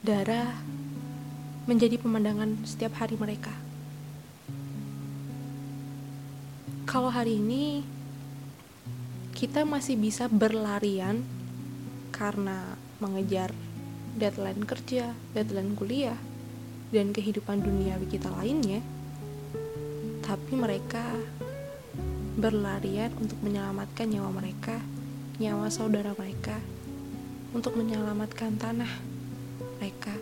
darah menjadi pemandangan setiap hari mereka. Kalau hari ini kita masih bisa berlarian karena mengejar deadline kerja, deadline kuliah, dan kehidupan dunia kita lainnya, tapi mereka berlarian untuk menyelamatkan nyawa mereka, nyawa saudara mereka, untuk menyelamatkan tanah mereka,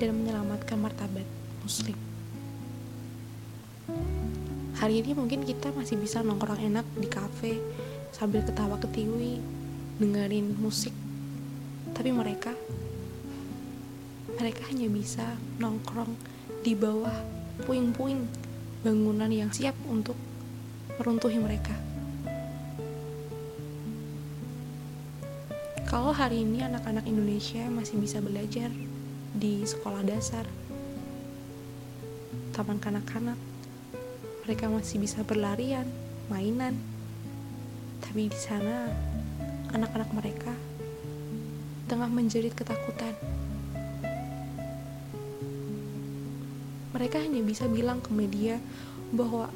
dan menyelamatkan martabat Muslim. Hari ini mungkin kita masih bisa nongkrong enak di kafe sambil ketawa ketiwi, dengerin musik. Tapi mereka mereka hanya bisa nongkrong di bawah puing-puing bangunan yang siap untuk meruntuhi mereka. Kalau hari ini anak-anak Indonesia masih bisa belajar di sekolah dasar, taman kanak-kanak, mereka masih bisa berlarian, mainan. Tapi di sana anak-anak mereka tengah menjerit ketakutan. Mereka hanya bisa bilang ke media bahwa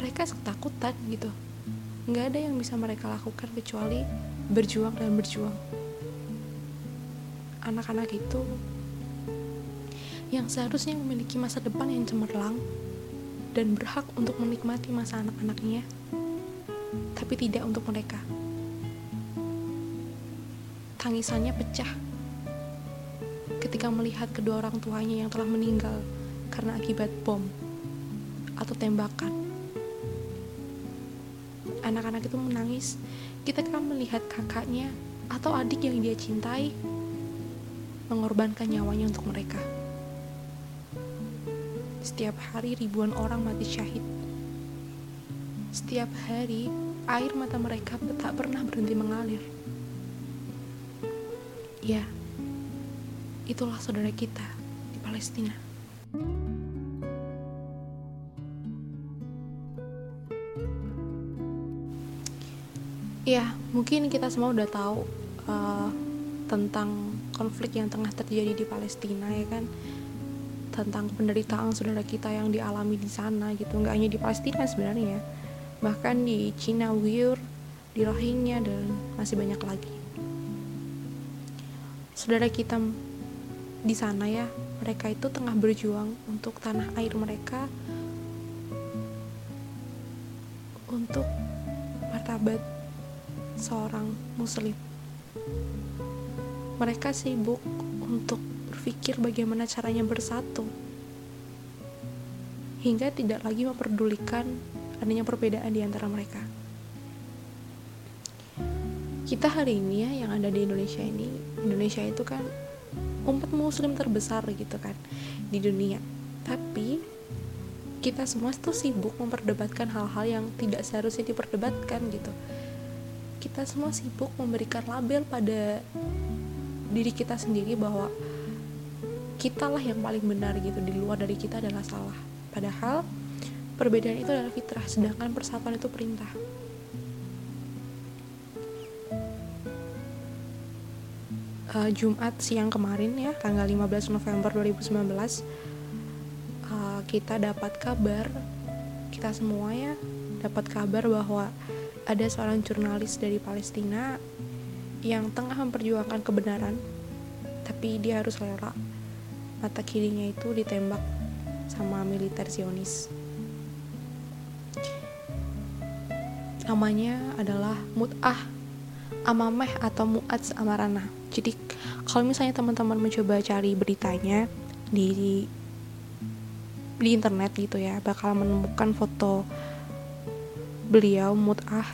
mereka ketakutan gitu. Nggak ada yang bisa mereka lakukan kecuali berjuang dan berjuang. Anak-anak itu yang seharusnya memiliki masa depan yang cemerlang dan berhak untuk menikmati masa anak-anaknya, tapi tidak untuk mereka. Tangisannya pecah ketika melihat kedua orang tuanya yang telah meninggal karena akibat bom atau tembakan. Anak-anak itu menangis ketika melihat kakaknya atau adik yang dia cintai mengorbankan nyawanya untuk mereka. Setiap hari ribuan orang mati syahid. Setiap hari air mata mereka tak pernah berhenti mengalir. Ya, itulah saudara kita di Palestina. Ya, mungkin kita semua udah tahu uh, tentang konflik yang tengah terjadi di Palestina ya kan? Tentang penderitaan saudara kita yang dialami di sana gitu. Nggak hanya di Palestina sebenarnya bahkan di Cina Uyghur di Rohingya dan masih banyak lagi. Saudara kita di sana ya mereka itu tengah berjuang untuk tanah air mereka untuk martabat seorang muslim mereka sibuk untuk berpikir bagaimana caranya bersatu hingga tidak lagi memperdulikan adanya perbedaan di antara mereka. Kita hari ini ya yang ada di Indonesia ini, Indonesia itu kan umat muslim terbesar gitu kan di dunia. Tapi kita semua tuh sibuk memperdebatkan hal-hal yang tidak seharusnya diperdebatkan gitu. Kita semua sibuk memberikan label pada diri kita sendiri bahwa kita lah yang paling benar gitu di luar dari kita adalah salah. Padahal perbedaan itu adalah fitrah sedangkan persatuan itu perintah. Uh, Jumat siang kemarin ya tanggal 15 November 2019 uh, kita dapat kabar kita semua ya dapat kabar bahwa ada seorang jurnalis dari Palestina yang tengah memperjuangkan kebenaran tapi dia harus rela mata kirinya itu ditembak sama militer Zionis. Namanya adalah Mut'ah Amameh atau Mu'adz Amarana. Jadi kalau misalnya teman-teman mencoba cari beritanya di di internet gitu ya, bakal menemukan foto beliau Mut'ah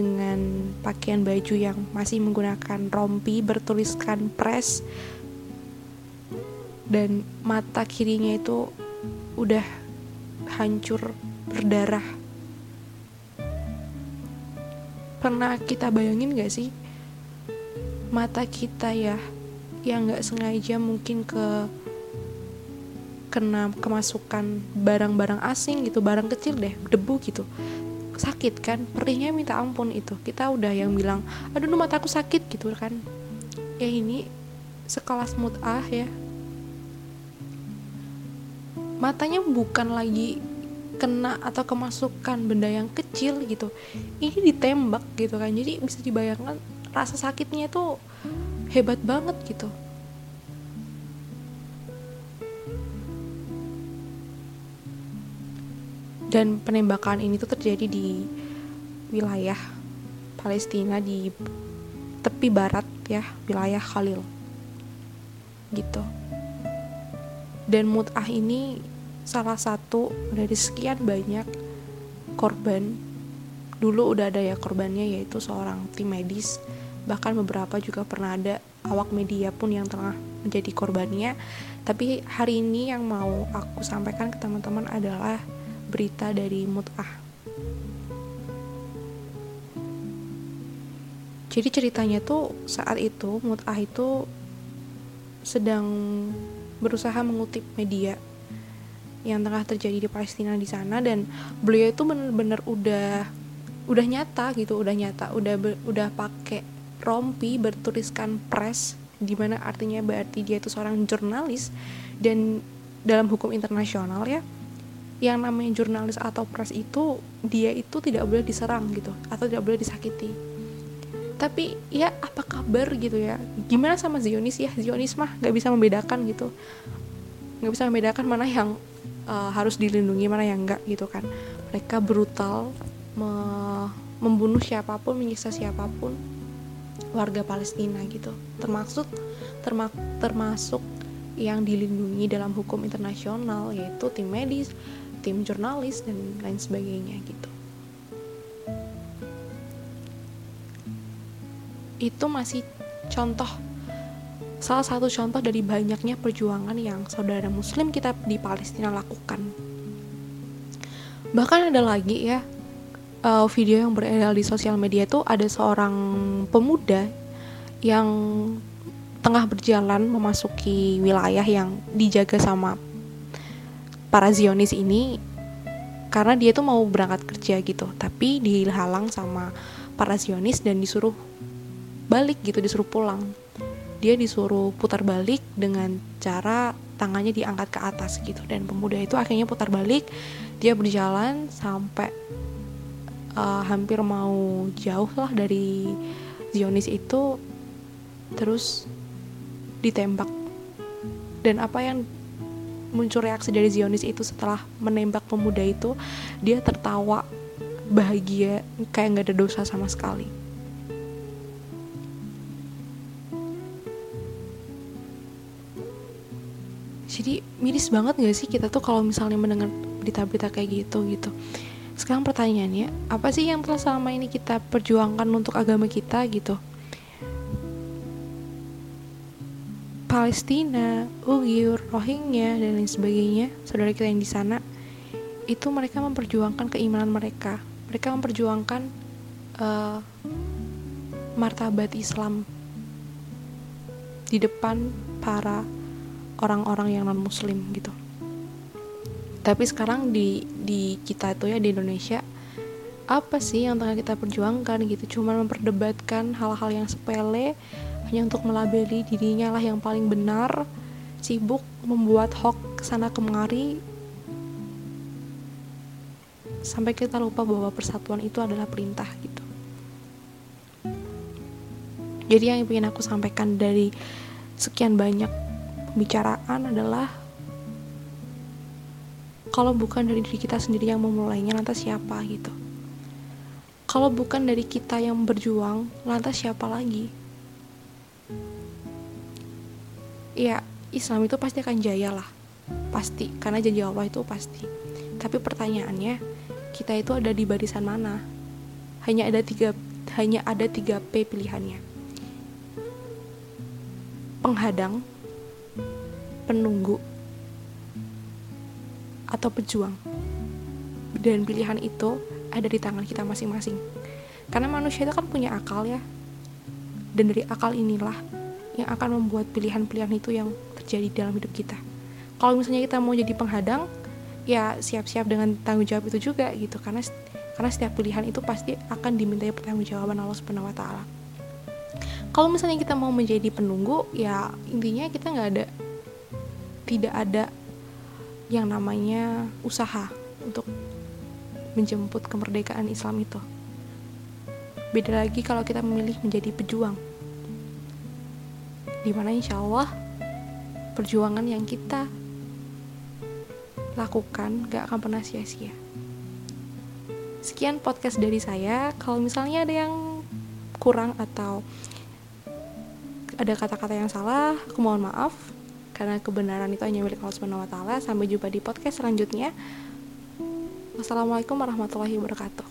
dengan pakaian baju yang masih menggunakan rompi bertuliskan press dan mata kirinya itu udah hancur berdarah. Pernah kita bayangin gak sih? Mata kita ya yang gak sengaja mungkin ke kena kemasukan barang-barang asing gitu barang kecil deh debu gitu sakit kan? Perihnya minta ampun itu. Kita udah yang bilang aduh mataku sakit gitu kan. Ya ini sekelas mut'ah ya. Matanya bukan lagi kena atau kemasukan benda yang kecil gitu. Ini ditembak gitu kan. Jadi bisa dibayangkan rasa sakitnya itu hebat banget gitu dan penembakan ini tuh terjadi di wilayah Palestina di tepi barat ya wilayah Khalil. Gitu. Dan mut'ah ini salah satu dari sekian banyak korban dulu udah ada ya korbannya yaitu seorang tim medis. Bahkan beberapa juga pernah ada awak media pun yang tengah menjadi korbannya. Tapi hari ini yang mau aku sampaikan ke teman-teman adalah berita dari mut'ah. Jadi ceritanya tuh saat itu mut'ah itu sedang berusaha mengutip media yang tengah terjadi di Palestina di sana dan beliau itu bener-bener udah udah nyata gitu udah nyata udah ber, udah pakai rompi bertuliskan press di mana artinya berarti dia itu seorang jurnalis dan dalam hukum internasional ya yang namanya jurnalis atau press itu dia itu tidak boleh diserang gitu atau tidak boleh disakiti. Tapi ya apa kabar gitu ya? Gimana sama Zionis? Ya Zionis mah nggak bisa membedakan gitu. Nggak bisa membedakan mana yang uh, harus dilindungi mana yang enggak gitu kan. Mereka brutal me membunuh siapa pun menyiksa siapa pun warga Palestina gitu. Termasuk terma termasuk yang dilindungi dalam hukum internasional yaitu tim medis tim jurnalis dan lain sebagainya gitu. Itu masih contoh salah satu contoh dari banyaknya perjuangan yang saudara muslim kita di Palestina lakukan. Bahkan ada lagi ya uh, video yang beredar di sosial media itu ada seorang pemuda yang tengah berjalan memasuki wilayah yang dijaga sama para Zionis ini karena dia tuh mau berangkat kerja gitu. Tapi dihalang sama para Zionis dan disuruh balik gitu disuruh pulang. Dia disuruh putar balik dengan cara tangannya diangkat ke atas gitu. Dan pemuda itu akhirnya putar balik dia berjalan sampai uh, hampir mau jauh lah dari Zionis itu terus ditembak. Dan apa yang muncul reaksi dari Zionis itu setelah menembak pemuda itu dia tertawa bahagia kayak nggak ada dosa sama sekali. Jadi miris banget gak sih kita tuh kalau misalnya mendengar berita-berita kayak gitu gitu. Sekarang pertanyaannya apa sih yang telah selama ini kita perjuangkan untuk agama kita gitu Palestina, Uyghur, Rohingya dan lain sebagainya saudara kita yang di sana itu mereka memperjuangkan keimanan mereka. Mereka memperjuangkan uh, martabat Islam di depan para orang-orang yang non muslim gitu. Tapi sekarang di di kita itu ya di Indonesia apa sih yang tengah kita perjuangkan gitu? Cuma memperdebatkan hal-hal yang sepele hanya untuk melabeli dirinya lah yang paling benar sibuk membuat hoax ke sana kemari. Sampai kita lupa bahwa persatuan itu adalah perintah gitu. Jadi yang ingin aku sampaikan dari sekian banyak pembicaraan adalah kalau bukan dari diri kita sendiri yang memulainya lantas siapa gitu. Kalau bukan dari kita yang berjuang lantas siapa lagi ya Islam itu pasti akan jaya lah. Pasti karena janji Allah itu pasti. Tapi pertanyaannya kita itu ada di barisan mana? Hanya ada tiga hanya ada tiga P pilihannya. Penghadang penunggu atau pejuang. Dan pilihan itu ada di tangan kita masing-masing. Karena manusia itu kan punya akal ya dan dari akal inilah yang akan membuat pilihan-pilihan itu yang terjadi dalam hidup kita. Kalau misalnya kita mau jadi penghadang ya siap-siap dengan tanggung jawab itu juga gitu. Karena karena setiap pilihan itu pasti akan dimintai pertanggungjawaban Allah Subhanahu wa taala. Kalau misalnya kita mau menjadi penunggu ya intinya kita nggak ada tidak ada yang namanya usaha untuk menjemput kemerdekaan Islam itu beda lagi kalau kita memilih menjadi pejuang di mana insya Allah perjuangan yang kita lakukan gak akan pernah sia-sia sekian podcast dari saya kalau misalnya ada yang kurang atau ada kata-kata yang salah, aku mohon maaf karena kebenaran itu hanya milik Allah Subhanahu wa taala. Sampai jumpa di podcast selanjutnya. Wassalamualaikum warahmatullahi wabarakatuh.